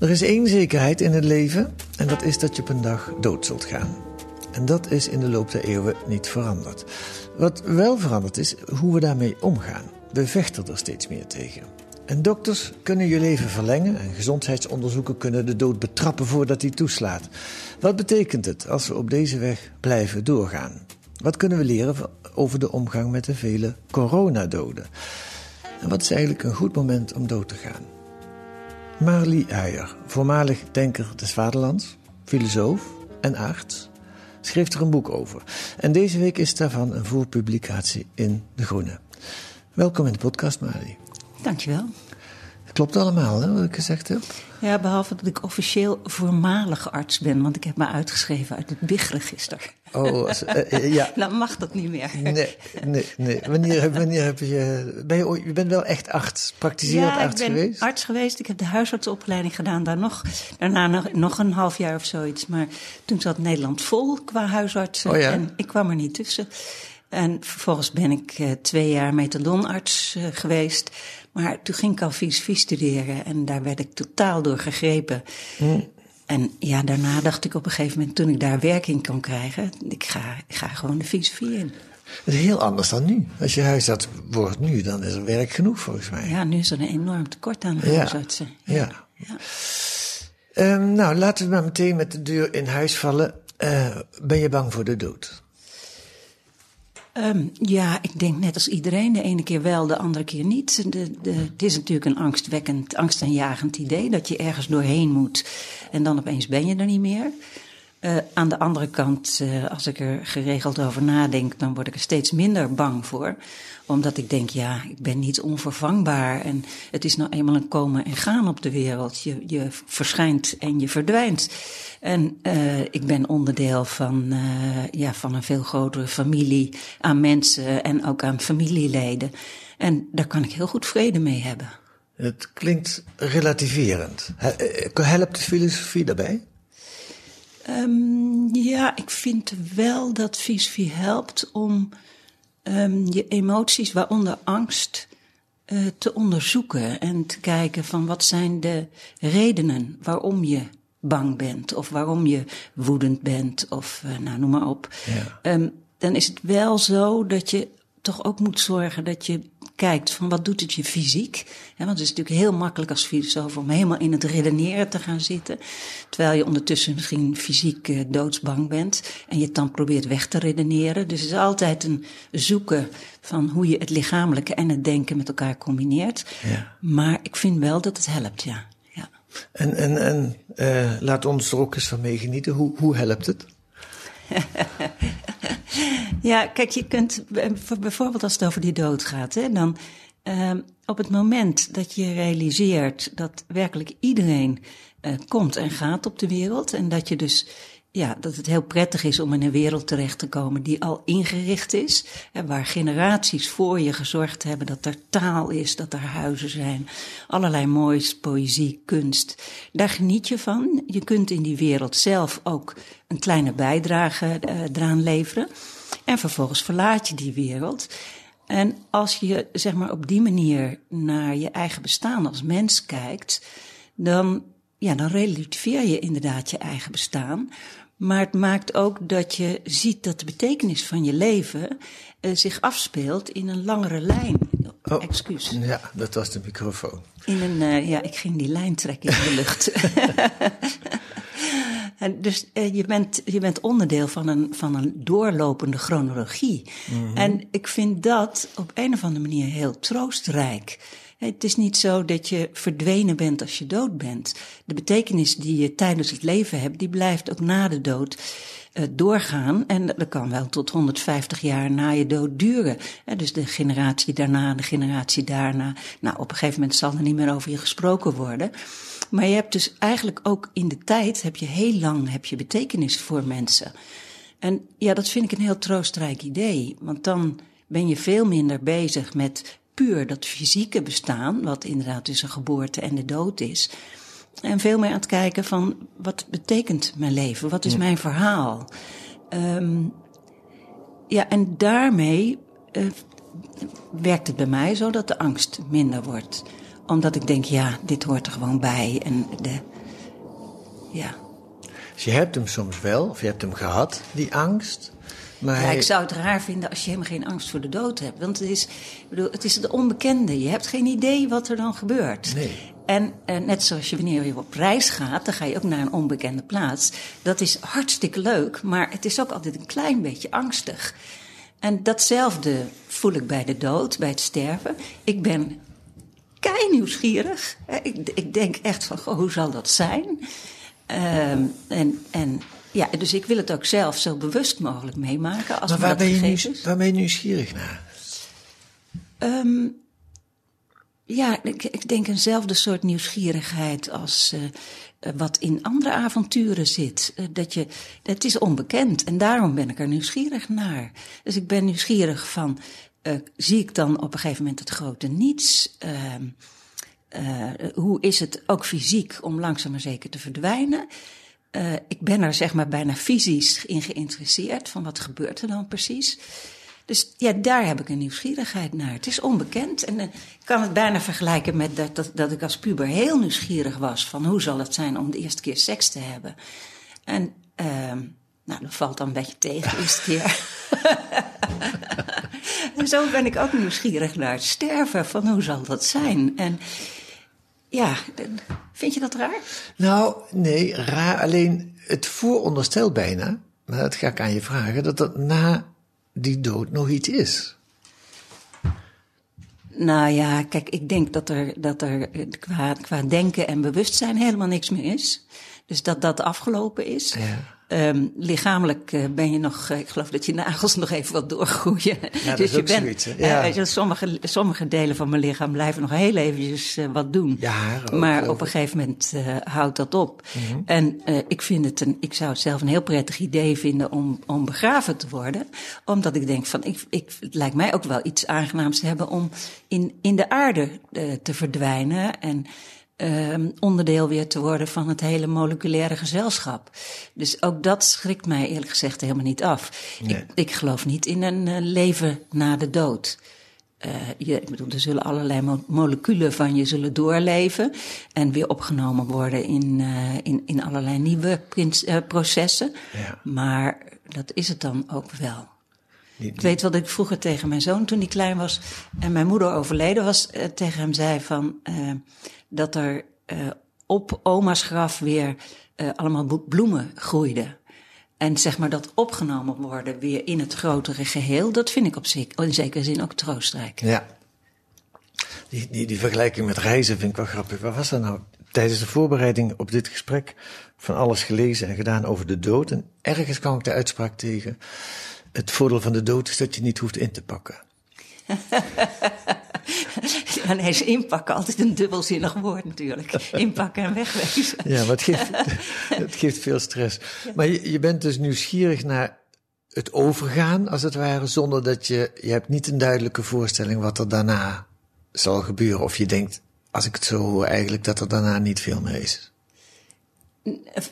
Er is één zekerheid in het leven en dat is dat je op een dag dood zult gaan. En dat is in de loop der eeuwen niet veranderd. Wat wel veranderd is, hoe we daarmee omgaan. We vechten er steeds meer tegen. En dokters kunnen je leven verlengen en gezondheidsonderzoeken kunnen de dood betrappen voordat hij toeslaat. Wat betekent het als we op deze weg blijven doorgaan? Wat kunnen we leren over de omgang met de vele coronadoden? En wat is eigenlijk een goed moment om dood te gaan? Marlie Huijer, voormalig denker des Vaderlands, filosoof en arts, schreef er een boek over. En deze week is daarvan een voorpublicatie in De Groene. Welkom in de podcast, Marlie. Dankjewel. Klopt allemaal, hè, wat ik gezegd heb? Ja, behalve dat ik officieel voormalig arts ben, want ik heb me uitgeschreven uit het BIG-register. Oh, eh, eh, ja. Dan mag dat niet meer. Nee, nee, nee. Wanneer, wanneer heb je... Ben je, je bent wel echt arts, praktiserend ja, ik arts ben geweest? arts geweest. Ik heb de huisartsopleiding gedaan. Daar nog, daarna nog, nog een half jaar of zoiets. Maar toen zat Nederland vol qua huisartsen. Oh ja? En ik kwam er niet tussen. En vervolgens ben ik eh, twee jaar methadonarts eh, geweest. Maar toen ging ik al filosofie studeren. En daar werd ik totaal door gegrepen. En ja, daarna dacht ik op een gegeven moment, toen ik daar werk in kon krijgen, ik ga, ik ga gewoon de filosofie in. Dat is heel anders dan nu. Als je huisarts wordt nu, dan is er werk genoeg volgens mij. Ja, nu is er een enorm tekort aan Ja. huisartsen. Ja. Ja. Ehm, nou, laten we maar meteen met de deur in huis vallen. Eh, ben je bang voor de dood? Ehm, ja, ik denk net als iedereen, de ene keer wel, de andere keer niet. De, de, het is natuurlijk een angstwekkend, angstaanjagend idee dat je ergens doorheen moet en dan opeens ben je er niet meer. Eh, aan de andere kant, eh, als ik er geregeld over nadenk, dan word ik er steeds minder bang voor. Omdat ik denk, ja, ik ben niet onvervangbaar. En het is nou eenmaal een komen en gaan op de wereld. Je, je verschijnt en je verdwijnt. En eh, ik ben onderdeel van, ja, van een veel grotere familie aan mensen en ook aan familieleden. En daar kan ik heel goed vrede mee hebben. Het klinkt relativerend. He- Helpt de filosofie daarbij? Ehm, ja, ik vind wel dat filosofie helpt om ehm, je emoties, waaronder angst, eh, te onderzoeken en te kijken van wat zijn de redenen waarom je bang bent of waarom je woedend bent of eh, nou noem maar op. Ja. Ehm, dan is het wel zo dat je toch ook moet zorgen dat je kijkt van wat doet het je fysiek. Want het is natuurlijk heel makkelijk als filosoof om helemaal in het redeneren te gaan zitten. Terwijl je ondertussen misschien fysiek eh, doodsbang bent en je het dan probeert weg te redeneren. Dus het is altijd een zoeken van hoe je het lichamelijke en het denken met elkaar combineert. Ja. Maar ik vind wel dat het helpt, ja. ja. En, en, en eh, laat ons er ook eens van meegenieten. Hoe, hoe helpt het? Ja, kijk, je kunt eh, voor- bijvoorbeeld als het over die dood gaat, hè, dan ehm, op het moment dat je realiseert dat werkelijk iedereen eh, komt en gaat op de wereld en dat je dus ja, dat het heel prettig is om in een wereld terecht te komen die al ingericht is. En waar generaties voor je gezorgd hebben dat er taal is, dat er huizen zijn. Allerlei moois, poëzie, kunst. Daar geniet je van. Je kunt in die wereld zelf ook een kleine bijdrage eh, eraan leveren. En vervolgens verlaat je die wereld. En als je zeg maar op die manier naar je eigen bestaan als mens kijkt, dan, ja, dan relativeer je inderdaad je eigen bestaan. Maar het maakt ook dat je ziet dat de betekenis van je leven uh, zich afspeelt in een langere lijn. Oh, Excuus. Ja, dat was de microfoon. In een, uh, ja, ik ging die lijn trekken in de lucht. en dus uh, je, bent, je bent onderdeel van een, van een doorlopende chronologie. Mm -hmm. En ik vind dat op een of andere manier heel troostrijk. Het is niet zo dat je verdwenen bent als je dood bent. De betekenis die je tijdens het leven hebt, die blijft ook na de dood uh, doorgaan. En dat kan wel tot 150 jaar na je dood duren. Dus de generatie daarna, de generatie daarna. Nou, op een gegeven moment zal er niet meer over je gesproken worden. Maar je hebt dus eigenlijk ook in de tijd, heb je heel lang heb je betekenis voor mensen. En ja, dat vind ik een heel troostrijk idee. Want dan ben je veel minder bezig met puur dat fysieke bestaan, wat inderdaad tussen geboorte en de dood is. En veel meer aan het kijken van wat betekent mijn leven? Wat is ja. mijn verhaal? Um, ja, en daarmee uh, werkt het bij mij zo dat de angst minder wordt. Omdat ik denk, ja, dit hoort er gewoon bij. En de, ja. Dus je hebt hem soms wel, of je hebt hem gehad, die angst. Maar ja, hij... ik zou het raar vinden als je helemaal geen angst voor de dood hebt. Want het is, bedoel, het is de onbekende. Je hebt geen idee wat er dan gebeurt. Nee. En uh, net zoals je wanneer je op reis gaat, dan ga je ook naar een onbekende plaats. Dat is hartstikke leuk, maar het is ook altijd een klein beetje angstig. En datzelfde voel ik bij de dood, bij het sterven. Ik ben kei nieuwsgierig. Ik, ik denk echt van, goh, hoe zal dat zijn? Um, en, en ja, dus ik wil het ook zelf zo bewust mogelijk meemaken. Als maar waar, ben je waar ben je nieuwsgierig naar? Um, ja, ik, ik, denk eenzelfde soort nieuwsgierigheid als uh, wat in andere avonturen zit. Uh, dat je, het is onbekend en daarom ben ik er nieuwsgierig naar. Dus ik ben nieuwsgierig van, uh, zie ik dan op een gegeven moment het grote niets? hoe is het ook fysiek om langzaam maar zeker te verdwijnen? Uh, ik ben er zeg maar bijna fysisch in geïnteresseerd van wat gebeurt er dan precies. Dus ja, daar heb ik een nieuwsgierigheid naar. Het is onbekend en uh, ik kan het bijna vergelijken met dat, dat, dat, ik als puber heel nieuwsgierig was van hoe zal het zijn om de eerste keer seks te hebben. En uh, nou, dat valt dan een beetje tegen de eerste keer. en zo ben ik ook nieuwsgierig naar het sterven, van hoe zal dat zijn. En ja, vind je dat raar? Nou, nee, raar. Alleen het vooronderstelt bijna, maar dat ga ik aan je vragen, dat er na die dood nog iets is. Nou ja, kijk, ik denk dat er, dat er qua, qua denken en bewustzijn helemaal niks meer is. Dus dat dat afgelopen is. Ja. Um, lichamelijk uh, ben je nog, uh, ik geloof dat je nagels nog even wat doorgroeien. Ja, dus je bent, zoiets, ja. uh, sommige, sommige delen van mijn lichaam blijven nog heel eventjes wat doen. Ja, ook, maar op een gegeven moment houdt dat op. Mhm. Mm -hmm. En ik vind het een, ik zou het zelf een heel prettig idee vinden om, om begraven te worden. Omdat ik denk van, ik, ik, het lijkt mij ook wel iets aangenaams te hebben om in, in de aarde te verdwijnen. En um, onderdeel weer te worden van het hele moleculaire gezelschap. Dus ook dat schrikt mij eerlijk gezegd helemaal niet af. Nee. Ik, ik geloof niet in een uh, leven na de dood. Uh, je, ik bedoel, er zullen allerlei mo moleculen van je zullen doorleven en weer opgenomen worden in, uh, in, in allerlei nieuwe processen. Ja. Maar dat is het dan ook wel. Die, die... Ik weet wat ik vroeger tegen mijn zoon toen hij klein was en mijn moeder overleden was, tegen hem zei van dat er uh, op oma's graf weer allemaal bloemen groeiden. En zeg maar dat opgenomen worden weer in het grotere geheel, dat vind ik op zich, in zekere zin ook troostrijk. Ja. Die, die, die vergelijking met reizen vind ik wel grappig. Wat was dat nou? Tijdens de voorbereiding op dit gesprek van alles gelezen en gedaan over de dood. En ergens kwam ik de uitspraak tegen. Het voordeel van de dood is dat je niet hoeft in te pakken. ja, nee, is inpakken altijd een dubbelzinnig woord natuurlijk. Inpakken en wegwezen. Ja, maar het geeft, het geeft veel stress. Maar je, je bent dus nieuwsgierig naar het overgaan, als het ware, zonder dat je... Je hebt niet een duidelijke voorstelling wat er daarna zal gebeuren. Of je denkt, als ik het zo hoor, eigenlijk dat er daarna niet veel meer is.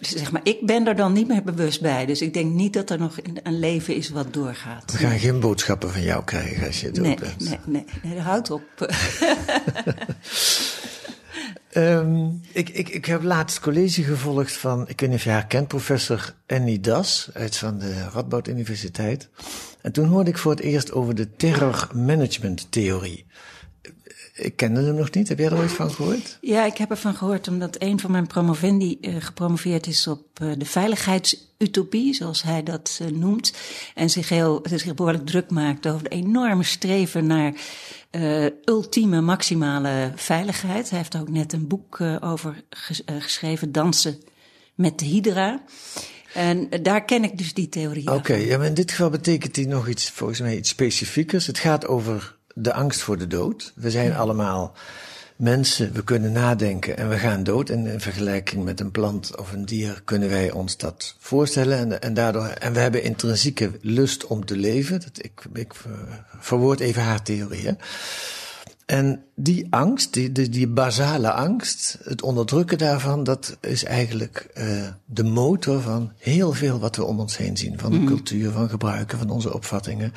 Zeg maar, ik ben er dan niet meer bewust bij. Dus ik denk niet dat er nog een leven is wat doorgaat. We gaan geen boodschappen van jou krijgen als je dood nee, bent. Nee, nee, nee, houd op. Ehm, ik, ik, ik heb laatst college gevolgd van, ik weet niet of je haar kent, professor Annie Das uit van de Radboud Universiteit. En toen hoorde ik voor het eerst over de terrormanagementtheorie. Ik kende hem nog niet. Heb jij er ooit van gehoord? Ja, ik heb ervan gehoord omdat een van mijn promovendi uh, gepromoveerd is op uh, de veiligheidsutopie, zoals hij dat uh, noemt. En zich, heel, zich behoorlijk druk maakt over de enorme streven naar ultieme, maximale veiligheid. Hij heeft ook net een boek over ges geschreven, Dansen met de Hydra. En daar ken ik dus die theorie. Oké, okay, ja, maar in dit geval betekent die nog iets, volgens mij iets specifiekers. Het gaat over de angst voor de dood. We zijn allemaal mensen, we kunnen nadenken en we gaan dood. En in vergelijking met een plant of een dier kunnen wij ons dat voorstellen. En, en, daardoor, en we hebben intrinsieke lust om te leven. Dat, ik, ik verwoord even haar theorie. Hè? En die angst, die, die, die, basale angst, het onderdrukken daarvan, dat is eigenlijk uh, de motor van heel veel wat we om ons heen zien. Van de mm. cultuur, van gebruiken, van onze opvattingen.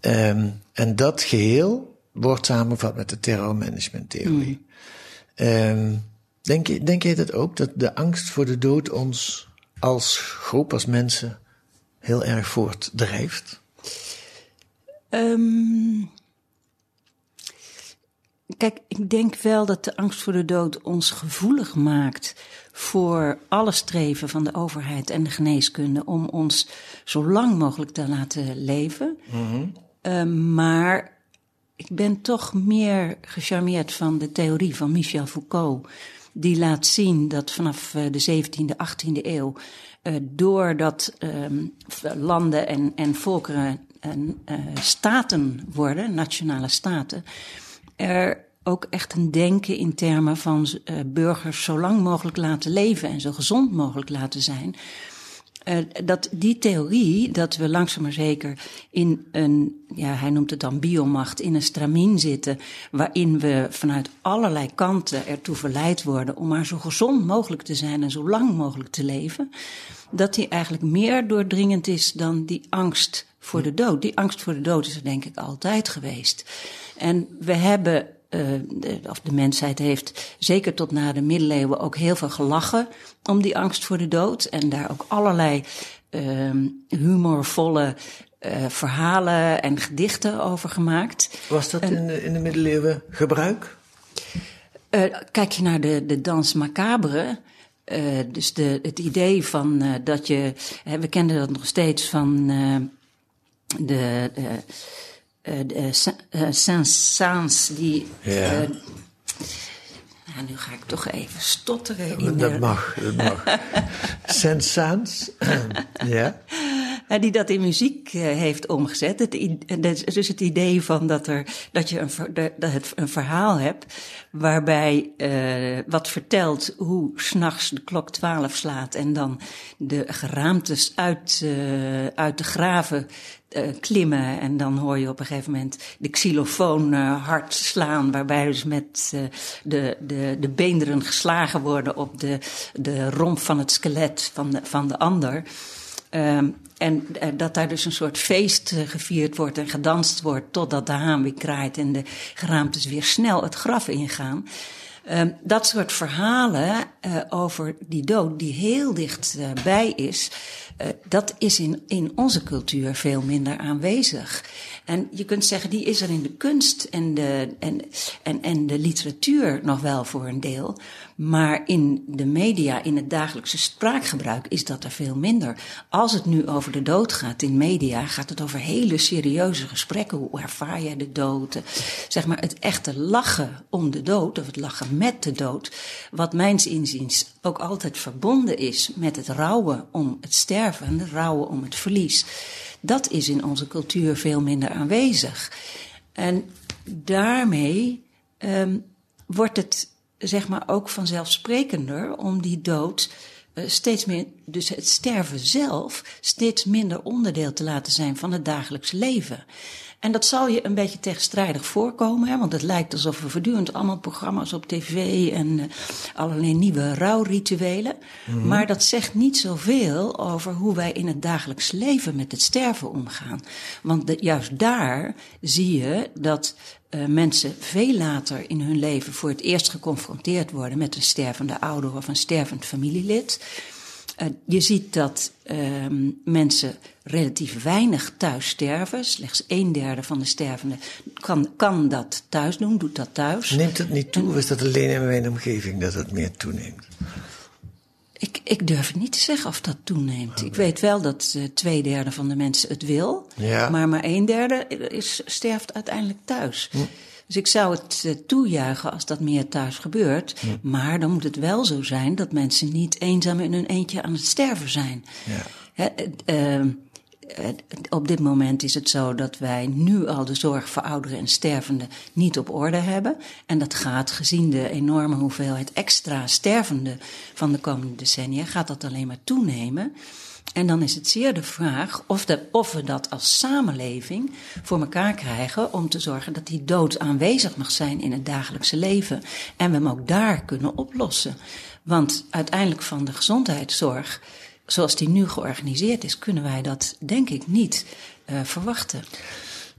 Um, en dat geheel wordt samengevat met de terrormanagementtheorie. Mm. Um, denk, je, denk jij dat ook, dat de angst voor de dood ons als groep, als mensen, heel erg voortdrijft? Um, kijk, ik denk wel dat de angst voor de dood ons gevoelig maakt voor alle streven van de overheid en de geneeskunde om ons zo lang mogelijk te laten leven. Mm -hmm. Uh, maar ik ben toch meer gecharmeerd van de theorie van Michel Foucault. Die laat zien dat vanaf uh, de 17e, 18e eeuw, uh, doordat um, landen en, en volkeren en, uh, staten worden, nationale staten, er ook echt een denken in termen van burgers zo lang mogelijk laten leven en zo gezond mogelijk laten zijn. Uh, dat die theorie, dat we langzaam maar zeker in een, ja, hij noemt het dan biomacht, in een stramien zitten, waarin we vanuit allerlei kanten ertoe verleid worden om maar zo gezond mogelijk te zijn en zo lang mogelijk te leven, dat die eigenlijk meer doordringend is dan die angst voor de dood. Die angst voor de dood is er denk ik altijd geweest. En we hebben de, of de mensheid heeft zeker tot na de middeleeuwen ook heel veel gelachen om die angst voor de dood. En daar ook allerlei uh, humorvolle uh, verhalen en gedichten over gemaakt. Was dat en, in, de, in de middeleeuwen gebruik? Uh, kijk je naar de, de dans macabre. Uh, dus de, het idee van dat je. we kenden dat nog steeds van de uh, Saint-Saëns, die. Ja. Nou, nu ga ik toch even stotteren. In dat mag, dat mag. Saint-Saëns, ja. Die dat in muziek heeft omgezet. Het, dus het idee van dat, er, dat je een, dat het een verhaal hebt waarbij uh, wat vertelt hoe s'nachts de klok twaalf slaat en dan de geraamtes uit, uit de graven klimmen. En dan hoor je op een gegeven moment de xylofoon hard slaan, waarbij dus met de, de, de beenderen geslagen worden op de, de romp van het skelet van van de ander. Um, en dat daar dus een soort feest gevierd wordt en gedanst wordt totdat de haan weer kraait en de geraamtes weer snel het graf ingaan. Um, dat soort verhalen uh, over die dood, die heel dichtbij is, dat is in, in onze cultuur veel minder aanwezig. En je kunt zeggen, die is er in de kunst en de, en, en, en de literatuur nog wel voor een deel. Maar in de media, in het dagelijkse spraakgebruik, is dat er veel minder. Als het nu over de dood gaat in media, gaat het over hele serieuze gesprekken. Hoe ervaar jij de dood? Zeg maar het echte lachen om de dood, of het lachen met de dood. Wat mijns inziens ook altijd verbonden is met het rouwen om het sterven en het rouwen om het verlies. Dat is in onze cultuur veel minder aanwezig. En daarmee um, wordt het zeg maar ook vanzelfsprekender om die dood uh, steeds meer, dus het sterven zelf, steeds minder onderdeel te laten zijn van het dagelijks leven. En dat zal je een beetje tegenstrijdig voorkomen, hè, want het lijkt alsof we voortdurend allemaal programma's op tv en uh, allerlei nieuwe rouwrituelen. Mm -hmm. Maar dat zegt niet zoveel over hoe wij in het dagelijks leven met het sterven omgaan. Want de, juist daar zie je dat uh, mensen veel later in hun leven voor het eerst geconfronteerd worden met een stervende ouder of een stervend familielid. Uh, je ziet dat uh, mensen relatief weinig thuis sterven. Slechts een derde van de stervenden kan, kan dat thuis doen, doet dat thuis. Neemt het niet toe, of is dat alleen in mijn omgeving dat het meer toeneemt? Ik, ik durf niet te zeggen of dat toeneemt. Ik weet wel dat uh, twee derde van de mensen het wil. Ja. Maar maar een derde is, sterft uiteindelijk thuis. Hm. Dus ik zou het uh, toejuichen als dat meer thuis gebeurt. Maar dan moet het wel zo zijn dat mensen niet eenzaam in hun eentje aan het sterven zijn. Ja. He, uh, op dit moment is het zo dat wij nu al de zorg voor ouderen en stervenden niet op orde hebben. En dat gaat, gezien de enorme hoeveelheid extra stervenden van de komende decennia, gaat dat alleen maar toenemen. En dan is het zeer de vraag of, de, of we dat als samenleving voor elkaar krijgen om te zorgen dat die dood aanwezig mag zijn in het dagelijkse leven. En we hem ook daar kunnen oplossen. Want uiteindelijk van de gezondheidszorg zoals die nu georganiseerd is, kunnen wij dat denk ik niet uh, verwachten.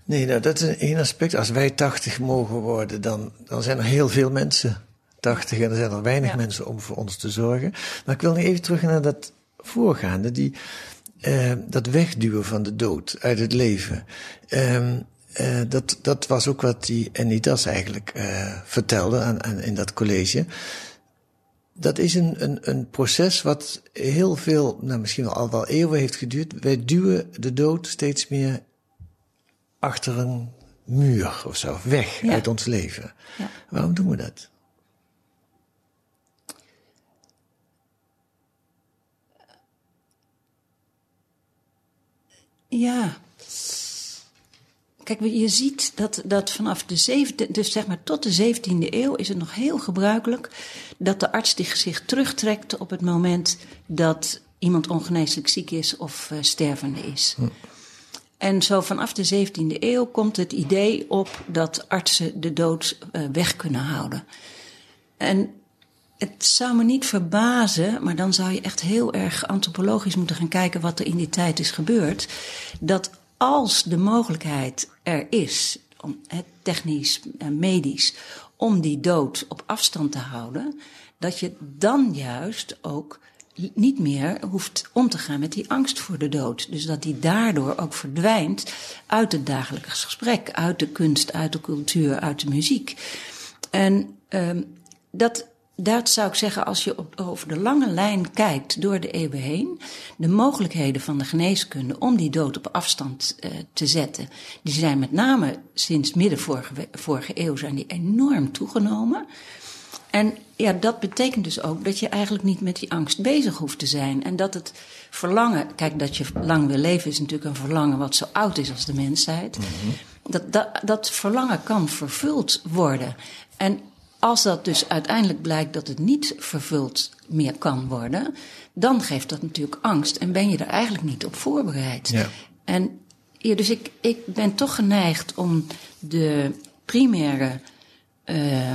Nee, nou, dat is één aspect. Als wij 80 mogen worden, dan, dan zijn er heel veel mensen 80 en er zijn er weinig ja. mensen om voor ons te zorgen. Maar ik wil nog even terug naar dat voorgaande, die, uh, dat wegduwen van de dood uit het leven. Uh, uh, dat, dat was ook wat die Enitas eigenlijk vertelde aan, aan, in dat college dat is een, een, een proces wat heel veel, nou misschien al wel eeuwen heeft geduurd. Wij duwen de dood steeds meer achter een muur of zo, weg ja. uit ons leven. Ja. Waarom doen we dat? Ja. Kijk, je ziet dat, dat vanaf de zevende, dus zeg maar tot de 17e eeuw is het nog heel gebruikelijk dat de arts zich terugtrekt op het moment dat iemand ongeneeslijk ziek is of uh, stervende is. Hm. En zo vanaf de 17e eeuw komt het idee op dat artsen de dood uh, weg kunnen houden. En het zou me niet verbazen, maar dan zou je echt heel erg antropologisch moeten gaan kijken wat er in die tijd is gebeurd. Dat als de mogelijkheid er is, technisch en medisch, om die dood op afstand te houden, dat je dan juist ook niet meer hoeft om te gaan met die angst voor de dood. Dus dat die daardoor ook verdwijnt uit het dagelijks gesprek, uit de kunst, uit de cultuur, uit de muziek. En um, dat dat zou ik zeggen, als je op, over de lange lijn kijkt door de eeuwen heen, de mogelijkheden van de geneeskunde om die dood op afstand uh, te zetten, die zijn met name sinds midden vorige, vorige eeuw zijn die enorm toegenomen. En ja, dat betekent dus ook dat je eigenlijk niet met die angst bezig hoeft te zijn. En dat het verlangen, kijk, dat je lang wil leven is natuurlijk een verlangen wat zo oud is als de mensheid. Mm -hmm. dat, dat, dat verlangen kan vervuld worden. En als dat dus uiteindelijk blijkt dat het niet vervuld meer kan worden, dan geeft dat natuurlijk angst en ben je er eigenlijk niet op voorbereid. Ja. En ja, dus ik, ik ben toch geneigd om de primaire uh,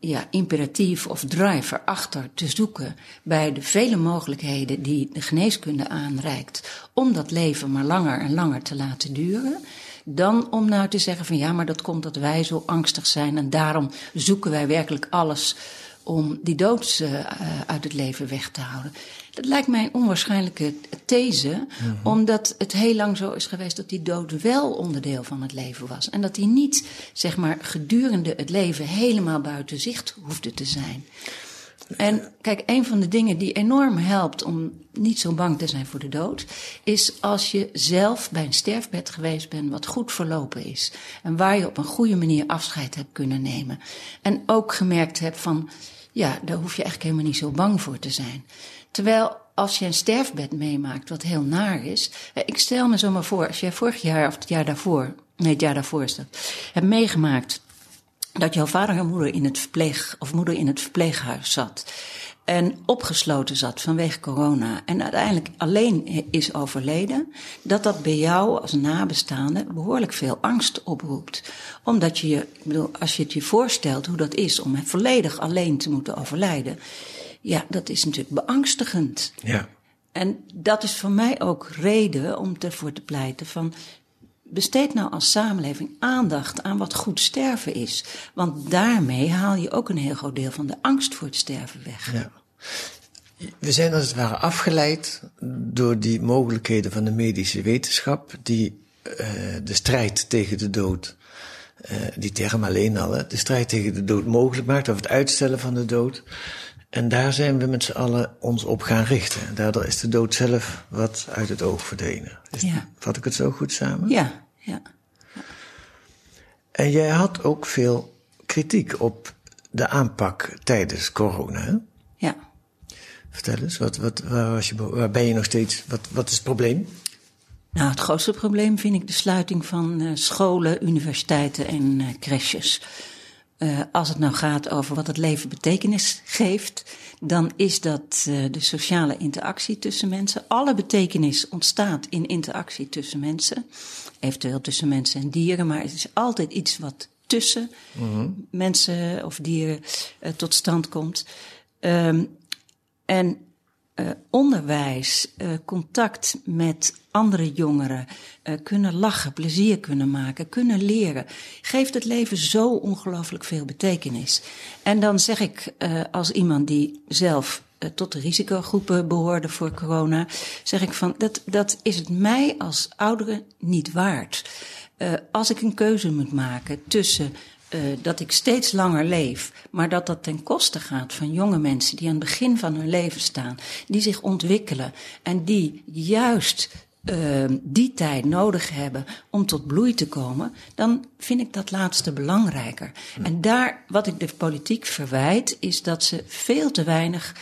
ja, imperatief of driver achter te zoeken bij de vele mogelijkheden die de geneeskunde aanreikt om dat leven maar langer en langer te laten duren dan om nou te zeggen van ja, maar dat komt dat wij zo angstig zijn en daarom zoeken wij werkelijk alles om die dood uh, uit het leven weg te houden. Dat lijkt mij een onwaarschijnlijke these, mm -hmm. omdat het heel lang zo is geweest dat die dood wel onderdeel van het leven was. En dat die niet, zeg maar, gedurende het leven helemaal buiten zicht hoefde te zijn. En kijk, een van de dingen die enorm helpt om niet zo bang te zijn voor de dood, is als je zelf bij een sterfbed geweest bent wat goed verlopen is. En waar je op een goede manier afscheid hebt kunnen nemen. En ook gemerkt hebt van, ja, daar hoef je eigenlijk helemaal niet zo bang voor te zijn. Terwijl als je een sterfbed meemaakt wat heel naar is. Ik stel me zo maar voor, als jij vorig jaar of het jaar daarvoor, nee, het jaar daarvoor is dat, hebt meegemaakt dat jouw vader en moeder in het verpleeg, of moeder in het verpleeghuis zat. En opgesloten zat vanwege corona. En uiteindelijk alleen is overleden. Dat dat bij jou als nabestaande behoorlijk veel angst oproept. Omdat je je, ik bedoel, als je het je voorstelt hoe dat is om volledig alleen te moeten overlijden. Ja, dat is natuurlijk beangstigend. Ja. En dat is voor mij ook reden om ervoor te pleiten van besteed nou als samenleving aandacht aan wat goed sterven is. Want daarmee haal je ook een heel groot deel van de angst voor het sterven weg. We zijn als het ware afgeleid door die mogelijkheden van de medische wetenschap, die uh, de strijd tegen de dood, uh, die term alleen al, hè, de strijd tegen de dood mogelijk maakt, of het uitstellen van de dood. En daar zijn we met z'n allen ons op gaan richten. Daardoor is de dood zelf wat uit het oog verdwenen. Is, Ja. Vat ik het zo goed samen? Ja, ja. En jij had ook veel kritiek op de aanpak tijdens corona. Hè? ja. Vertel eens, wat, wat, waar, was je, bo- waar ben je nog steeds? Wat, wat is het probleem? Nou, het grootste probleem vind ik de sluiting van eh, scholen, universiteiten en eh, crèches. Eh, als het nou gaat over wat het leven betekenis geeft, dan is dat eh, de sociale interactie tussen mensen. Alle betekenis ontstaat in interactie tussen mensen, eventueel tussen mensen en dieren, maar het is altijd iets wat tussen mensen of dieren eh, tot stand komt. Ehm, en eh, onderwijs, eh, contact met andere jongeren, eh, kunnen lachen, plezier kunnen maken, kunnen leren, geeft het leven zo ongelooflijk veel betekenis. En dan zeg ik als iemand die zelf tot de risicogroepen behoorde voor corona, zeg ik van dat, dat is het mij als oudere niet waard. Als ik een keuze moet maken tussen uh, dat ik steeds langer leef, maar dat dat ten koste gaat van jonge mensen die aan het begin van hun leven staan, die zich ontwikkelen en die juist uh, die tijd nodig hebben om tot bloei te komen, dan vind ik dat laatste belangrijker. Ja. En daar, wat ik de politiek verwijt, is dat ze veel te weinig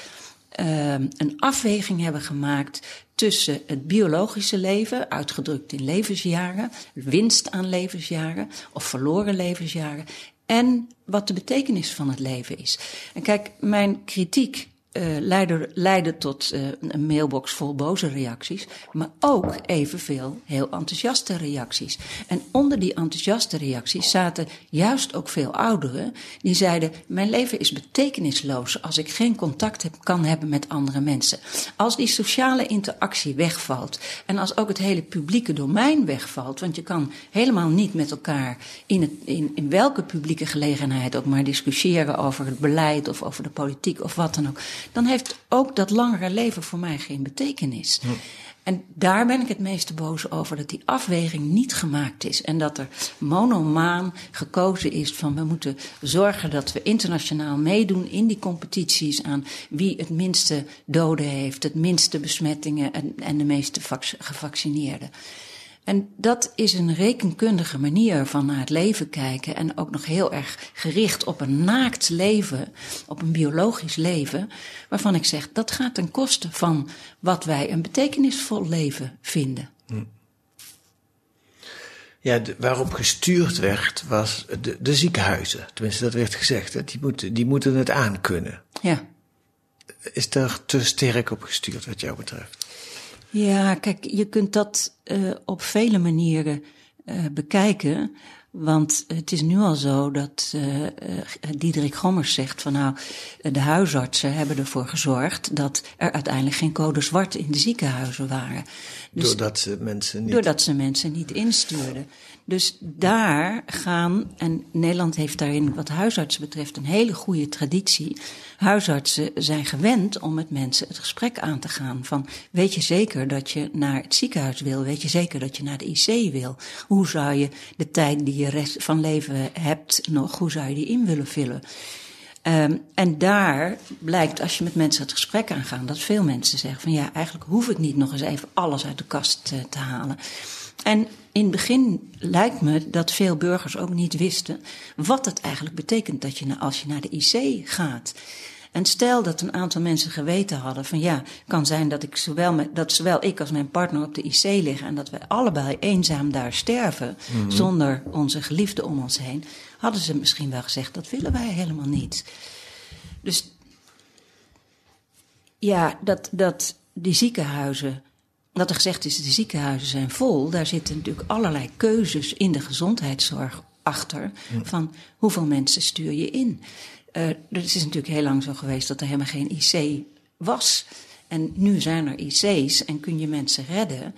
uh, een afweging hebben gemaakt tussen het biologische leven, uitgedrukt in levensjaren, winst aan levensjaren of verloren levensjaren, en wat de betekenis van het leven is. En kijk, mijn kritiek uh, leidde, leidde tot uh, een mailbox vol boze reacties, maar ook evenveel heel enthousiaste reacties. En onder die enthousiaste reacties zaten juist ook veel ouderen die zeiden: Mijn leven is betekenisloos als ik geen contact heb, kan hebben met andere mensen. Als die sociale interactie wegvalt en als ook het hele publieke domein wegvalt, want je kan helemaal niet met elkaar in, het, in, in welke publieke gelegenheid ook maar discussiëren over het beleid of over de politiek of wat dan ook dan heeft ook dat langere leven voor mij geen betekenis. Hm. En daar ben ik het meeste boos over, dat die afweging niet gemaakt is. En dat er monomaan gekozen is van we moeten zorgen dat we internationaal meedoen in die competities aan wie het minste doden heeft, het minste besmettingen en, en de meeste gevaccineerden. En dat is een rekenkundige manier van naar het leven kijken. En ook nog heel erg gericht op een naakt leven, op een biologisch leven. Waarvan ik zeg dat gaat ten koste van wat wij een betekenisvol leven vinden. Hm. Ja, de, waarop gestuurd werd was de, de, ziekenhuizen. Tenminste, dat werd gezegd. Hè? Die, moeten, die moeten het aankunnen. Ja. Is daar te sterk op gestuurd, wat jou betreft? Ja, kijk, je kunt dat uh, op vele manieren uh, bekijken. Want het is nu al zo dat uh, Diederik Gommers zegt van nou, de huisartsen hebben ervoor gezorgd dat er uiteindelijk geen code zwart in de ziekenhuizen waren. Dus, doordat ze mensen niet... Doordat ze mensen niet instuurden. Dus daar gaan, en Nederland heeft daarin wat huisartsen betreft een hele goede traditie. Huisartsen zijn gewend om met mensen het gesprek aan te gaan. Van weet je zeker dat je naar het ziekenhuis wil? Weet je zeker dat je naar de IC wil? Hoe zou je de tijd die je rest van leven hebt nog, hoe zou je die in willen vullen? Um, en daar blijkt, als je met mensen het gesprek aangaat, dat veel mensen zeggen van ja, eigenlijk hoef ik niet nog eens even alles uit de kast uh, te halen. En in het begin lijkt me dat veel burgers ook niet wisten wat het eigenlijk betekent dat je als je naar de IC gaat. En stel dat een aantal mensen geweten hadden van ja, kan zijn dat ik zowel met, dat zowel ik als mijn partner op de IC liggen en dat wij allebei eenzaam daar sterven mm-hmm. zonder onze geliefde om ons heen, hadden ze misschien wel gezegd dat willen wij helemaal niet. Dus ja, dat, dat die ziekenhuizen dat er gezegd is, de ziekenhuizen zijn vol. Daar zitten natuurlijk allerlei keuzes in de gezondheidszorg achter. Van hoeveel mensen stuur je in? Uh, het is natuurlijk heel lang zo geweest dat er helemaal geen IC was. En nu zijn er IC's en kun je mensen redden.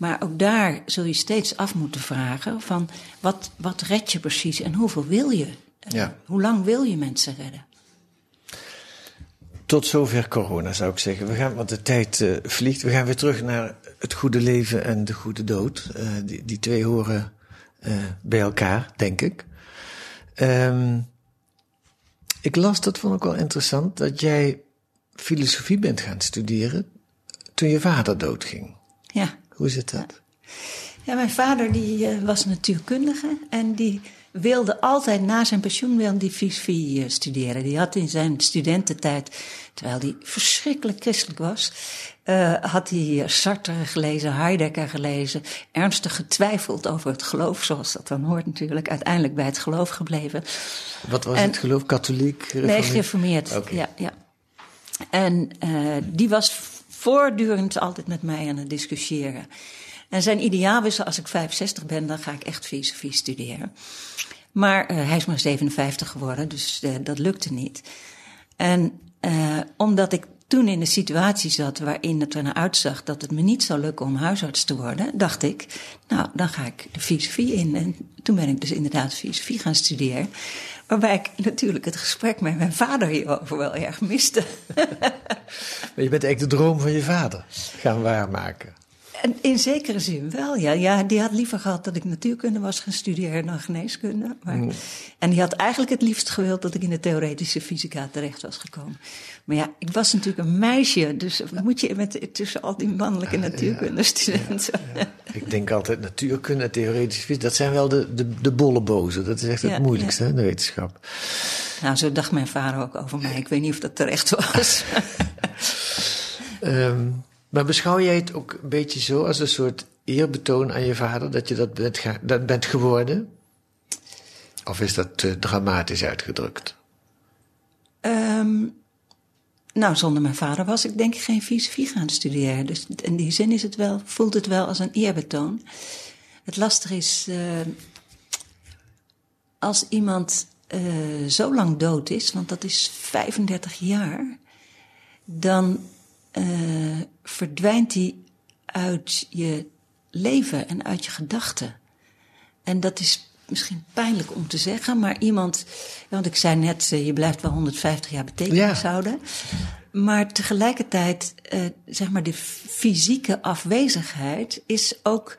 Maar ook daar zul je steeds af moeten vragen van wat, wat red je precies en hoeveel wil je? Ja. Hoe lang wil je mensen redden? Tot zover corona zou ik zeggen. We gaan, want de tijd eh, vliegt. We gaan weer terug naar het goede leven en de goede dood. Eh, die, die twee horen eh, bij elkaar, denk ik. Ehm, ik las, dat vond ik wel interessant, dat jij filosofie bent gaan studeren toen je vader doodging. Ja. Hoe zit dat? Ja, mijn vader die eh, was natuurkundige en die wilde altijd na zijn pensioen wilde die filosofie eh, studeren. Die had in zijn studententijd, terwijl hij verschrikkelijk christelijk was, eh, had hij Sartre gelezen, Heidegger gelezen, ernstig getwijfeld over het geloof, zoals dat dan hoort natuurlijk, uiteindelijk bij het geloof gebleven. Wat was En- het geloof? Katholiek? Nee, gereformeerd? Ja, ja. En die was voortdurend altijd met mij aan het discussiëren. En zijn ideaal was, als ik 65 ben, dan ga ik echt filosofie studeren. Maar eh, hij is maar 57 geworden, dus eh, dat lukte niet. En eh, omdat ik toen in een situatie zat waarin het er naar uitzag dat het me niet zou lukken om huisarts te worden, dacht ik, nou, dan ga ik de filosofie in. En toen ben ik dus inderdaad filosofie gaan studeren. Waarbij ik natuurlijk het gesprek met mijn vader hierover wel erg miste. Maar je bent eigenlijk de droom van je vader gaan waarmaken. En in zekere zin wel, ja. ja. Die had liever gehad dat ik natuurkunde was gaan studeren dan geneeskunde. Maar, En die had eigenlijk het liefst gewild dat ik in de theoretische fysica terecht was gekomen. Maar ja, ik was natuurlijk een meisje, dus wat moet je met, tussen al die mannelijke natuurkundestudenten? Ik denk altijd natuurkunde theoretische fysica, dat zijn wel de, de, de bolle bozen. Dat is echt het Ja, moeilijkste, hè, de wetenschap. Nou, zo dacht mijn vader ook over mij. Ik weet niet of dat terecht was. Ehm, maar beschouw jij het ook een beetje zo als een soort eerbetoon aan je vader, dat je dat bent, dat bent geworden? Of is dat te dramatisch uitgedrukt? Ehm, nou, zonder mijn vader was ik denk ik geen filosofie gaan studeren. Dus in die zin is het wel, voelt het wel als een eerbetoon. Het lastige is, eh, als iemand eh, zo lang dood is, want dat is 35 jaar, dan eh, verdwijnt hij uit je leven en uit je gedachten. En dat is misschien pijnlijk om te zeggen, maar iemand. Want ik zei net, eh, je blijft wel 150 jaar betekenis Ja. houden. Maar tegelijkertijd, eh, zeg maar, de fysieke afwezigheid is ook.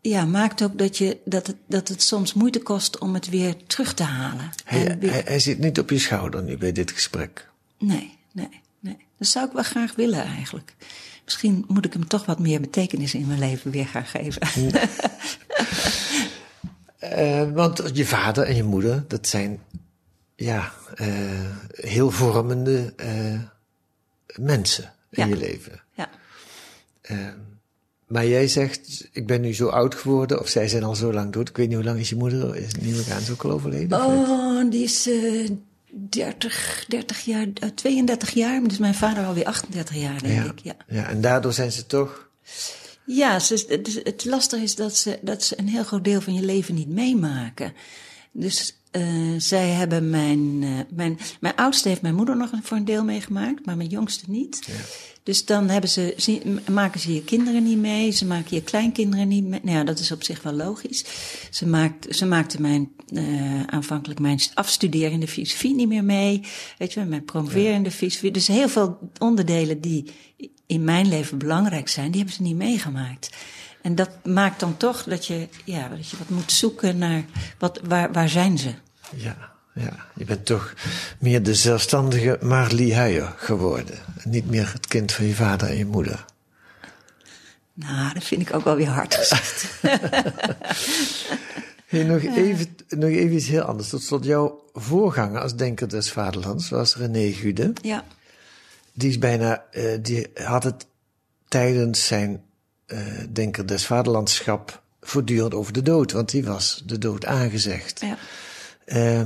Ja, maakt ook dat, je, dat, het, dat het soms moeite kost om het weer terug te halen. Hij, weer- hij, hij zit niet op je schouder nu bij dit gesprek. Nee, nee. Dat zou ik wel graag willen eigenlijk. Misschien moet ik hem toch wat meer betekenis in mijn leven weer gaan geven. Eh, want je vader en je moeder, dat zijn ja, eh, heel vormende eh, mensen in Ja. je leven. ja. Maar jij zegt, ik ben nu zo oud geworden, of zij zijn al zo lang dood. Ik weet niet hoe lang is je moeder, is neem ik aan, is ook al overleden? Oh, die is 30, 30 jaar, eh, 32 jaar. Dus mijn vader alweer 38 jaar, denk ja. ik. Ja, ja, en daardoor zijn ze toch... ja ze, het, het lastige is dat ze, dat ze een heel groot deel van je leven niet meemaken. Dus eh, zij hebben mijn, eh, mijn... Mijn oudste heeft mijn moeder nog voor een deel meegemaakt, maar mijn jongste niet. Dus dan hebben ze, maken ze je kinderen niet mee, ze maken je kleinkinderen niet mee. Nou ja, dat is op zich wel logisch. Ze, maakt, ze maakte mijn, eh, aanvankelijk mijn afstuderende filosofie niet meer mee. Weet je mijn promoverende filosofie. Dus heel veel onderdelen die in mijn leven belangrijk zijn, die hebben ze niet meegemaakt. En dat maakt dan toch dat je, ja, dat je wat moet zoeken naar wat, waar, waar zijn ze? Ja, ja, je bent toch meer de zelfstandige Marlie Huijer geworden. En niet meer het kind van je vader en je moeder. Nou, dat vind ik ook wel weer hard gezegd. Hey, nog, even, nog even iets heel anders. Tot slot, jouw voorganger als denker des vaderlands was René Gude. ja, Die is bijna, eh, die had het tijdens zijn eh, denker des vaderlandschap voortdurend over de dood. Want die was de dood aangezegd. ja, Eh,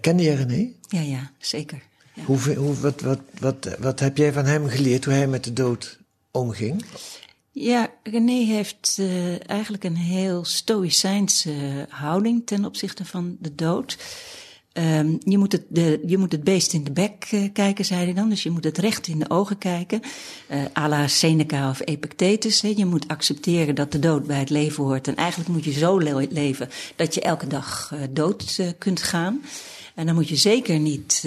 kende je René? ja, ja zeker. Ja. Hoe, wat, wat, wat, wat heb jij van hem geleerd hoe hij met de dood omging? Ja, René heeft eh, eigenlijk een heel stoïcijnse houding ten opzichte van de dood. Ehm, je, moet het, de, je moet het beest in de bek eh, kijken, zei hij dan. Dus je moet het recht in de ogen kijken. Uh, à la Seneca of Epictetus. Je moet accepteren dat de dood bij het leven hoort. En eigenlijk moet je zo le leven dat je elke dag uh, dood kunt gaan. En dan moet je zeker niet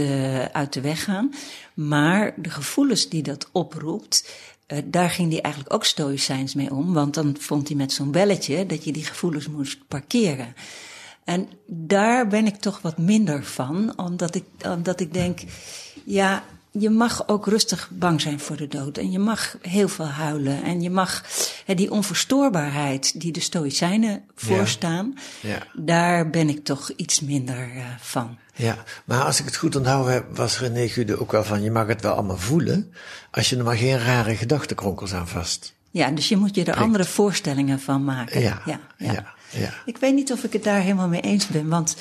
uit de weg gaan. Maar de gevoelens die dat oproept, daar ging hij eigenlijk ook stoïcijns mee om. Want dan vond hij met zo'n belletje dat je die gevoelens moest parkeren. En daar ben ik toch wat minder van, omdat ik, omdat ik denk, ja, je mag ook rustig bang zijn voor de dood. En je mag heel veel huilen. En je mag hè, die onverstoorbaarheid die de Stoïcijnen voorstaan, ja. Ja. daar ben ik toch iets minder uh, van. Ja, maar als ik het goed onthouden heb, was René Gude ook wel van, je mag het wel allemaal voelen, als je er maar geen rare gedachtenkronkels aan vast. Ja, dus je moet je er andere voorstellingen van maken. Ja, ja, ja. Ja, Ik weet niet of ik het daar helemaal mee eens ben, want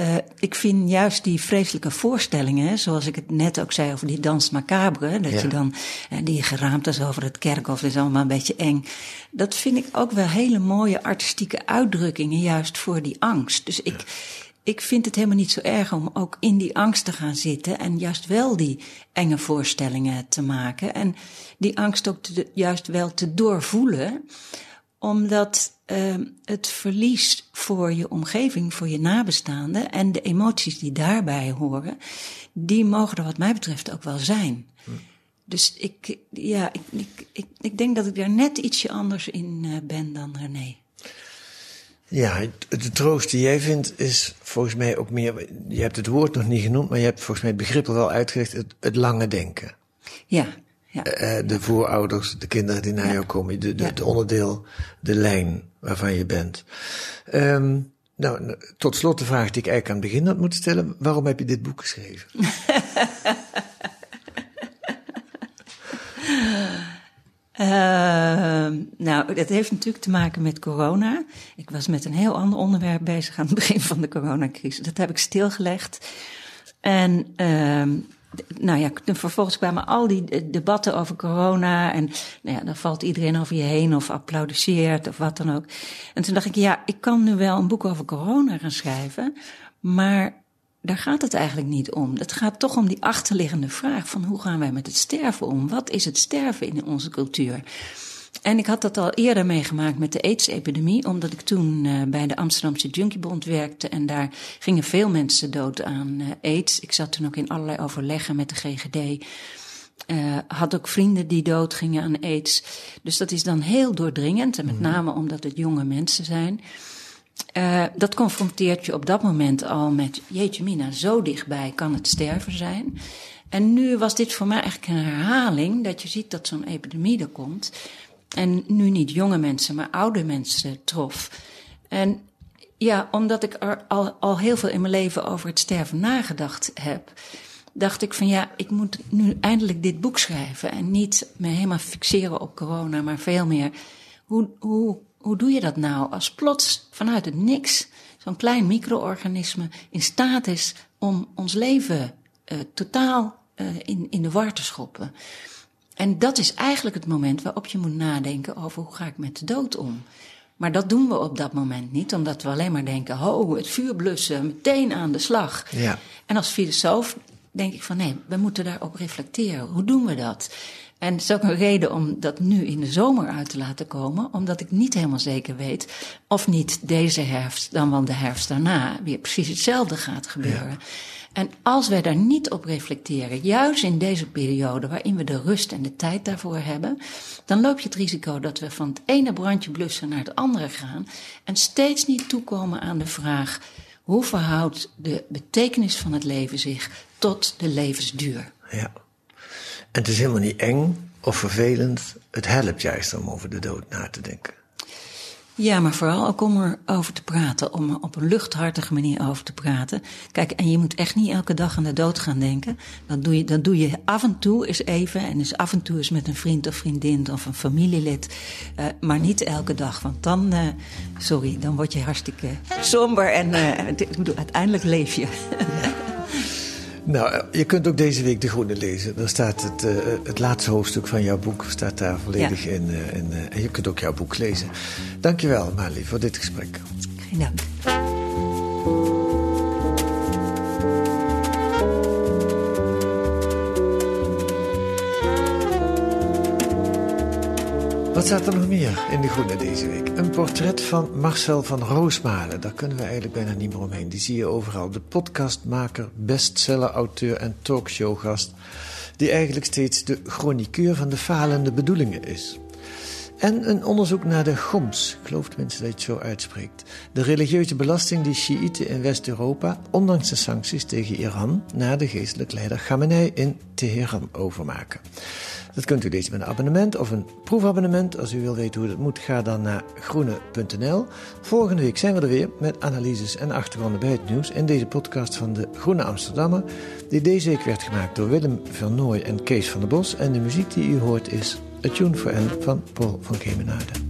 uh, ik vind juist die vreselijke voorstellingen, zoals ik het net ook zei over die dans macabre, dat ja. je dan uh, die geraamtes over het kerkhof is allemaal een beetje eng. Dat vind ik ook wel hele mooie artistieke uitdrukkingen, juist voor die angst. Dus ik, ik vind het helemaal niet zo erg om ook in die angst te gaan zitten en juist wel die enge voorstellingen te maken. En die angst ook te, juist wel te doorvoelen, omdat uh, het verlies voor je omgeving, voor je nabestaanden en de emoties die daarbij horen, die mogen er wat mij betreft ook wel zijn. Hm. Dus ik, ja, ik, ik, ik, ik, denk dat ik daar net ietsje anders in uh, ben dan René. Ja, de troost die jij vindt is volgens mij ook meer. Je hebt het woord nog niet genoemd, maar je hebt volgens mij het begrip al wel uitgelegd: het, het lange denken. Ja. Ja. Uh, de voorouders, de kinderen die naar ja. jou komen, de, de, ja. de, onderdeel, de lijn waarvan je bent. Um, nou, tot slot de vraag die ik eigenlijk aan het begin had moeten stellen: waarom heb je dit boek geschreven? Uh, nou, dat heeft natuurlijk te maken met corona. Ik was met een heel ander onderwerp bezig aan het begin van de coronacrisis. Dat heb ik stilgelegd. En uh, nou ja, vervolgens kwamen al die debatten over corona. En nou ja, dan valt iedereen over je heen of applaudisseert of wat dan ook. En toen dacht ik, ja, ik kan nu wel een boek over corona gaan schrijven. Maar daar gaat het eigenlijk niet om. Het gaat toch om die achterliggende vraag van hoe gaan wij met het sterven om? Wat is het sterven in onze cultuur? En ik had dat al eerder meegemaakt met de AIDS-epidemie, omdat ik toen uh, bij de Amsterdamse Junkiebond werkte en daar gingen veel mensen dood aan uh, AIDS. Ik zat toen ook in allerlei overleggen met de GGD. Uh, had ook vrienden die dood gingen aan AIDS. Dus dat is dan heel doordringend, en met mm. name omdat het jonge mensen zijn. Dat confronteert je op dat moment al met, jeetje mina, zo dichtbij kan het sterven zijn. En nu was dit voor mij eigenlijk een herhaling, dat je ziet dat zo'n epidemie er komt. En nu niet jonge mensen, maar oude mensen trof. En ja, omdat ik er al, al heel veel in mijn leven over het sterven nagedacht heb, dacht ik van ja, ik moet nu eindelijk dit boek schrijven. En niet me helemaal fixeren op corona, maar veel meer. Hoe, hoe hoe doe je dat nou als plots vanuit het niks zo'n klein micro-organisme in staat is om ons leven uh, totaal uh, in, in de war te schoppen? En dat is eigenlijk het moment waarop je moet nadenken over hoe ga ik met de dood om. Maar dat doen we op dat moment niet, omdat we alleen maar denken: ho, het vuur blussen, meteen aan de slag. Ja. En als filosoof denk ik van nee, we moeten daarop reflecteren. Hoe doen we dat? En het is ook een reden om dat nu in de zomer uit te laten komen, omdat ik niet helemaal zeker weet of niet deze herfst, dan wel de herfst daarna, weer precies hetzelfde gaat gebeuren. Ja. En als wij daar niet op reflecteren, juist in deze periode waarin we de rust en de tijd daarvoor hebben, dan loop je het risico dat we van het ene brandje blussen naar het andere gaan en steeds niet toekomen aan de vraag: hoe verhoudt de betekenis van het leven zich tot de levensduur? Ja. En het is helemaal niet eng of vervelend. Het helpt juist om over de dood na te denken. Ja, maar vooral ook om erover te praten. Om er op een luchthartige manier over te praten. Kijk, en je moet echt niet elke dag aan de dood gaan denken. Dat doe je, dat doe je af en toe eens even. En dus af en toe eens met een vriend of vriendin of een familielid. Uh, maar niet elke dag. Want dan, uh, sorry, dan word je hartstikke somber. En ik bedoel, uiteindelijk leef je. Ja. Nou, je kunt ook deze week De Groene lezen. Daar staat het, uh, het laatste hoofdstuk van jouw boek staat daar volledig ja. in. Uh, in uh, en je kunt ook jouw boek lezen. Dankjewel, Mali, voor dit gesprek. Geen dank. Staat er nog meer in De Groene deze week? Een portret van Marcel van Roosmalen. Daar kunnen we eigenlijk bijna niet meer omheen. Die zie je overal. De podcastmaker, bestseller-auteur en talkshowgast. Die eigenlijk steeds de chroniqueur van de falende bedoelingen is. En een onderzoek naar de GOMS, ik geloof tenminste dat je het zo uitspreekt. De religieuze belasting die Shiiten in West-Europa, ondanks de sancties tegen Iran, naar de geestelijk leider Khamenei in Teheran overmaken. Dat kunt u lezen met een abonnement of een proefabonnement. Als u wil weten hoe dat moet, ga dan naar groene.nl. Volgende week zijn we er weer met analyses en achtergronden bij het nieuws in deze podcast van de Groene Amsterdammer, die deze week werd gemaakt door Willem Vernooy en Kees van der Bos. En de muziek die u hoort is A Tune for N van Paul van Kemenade.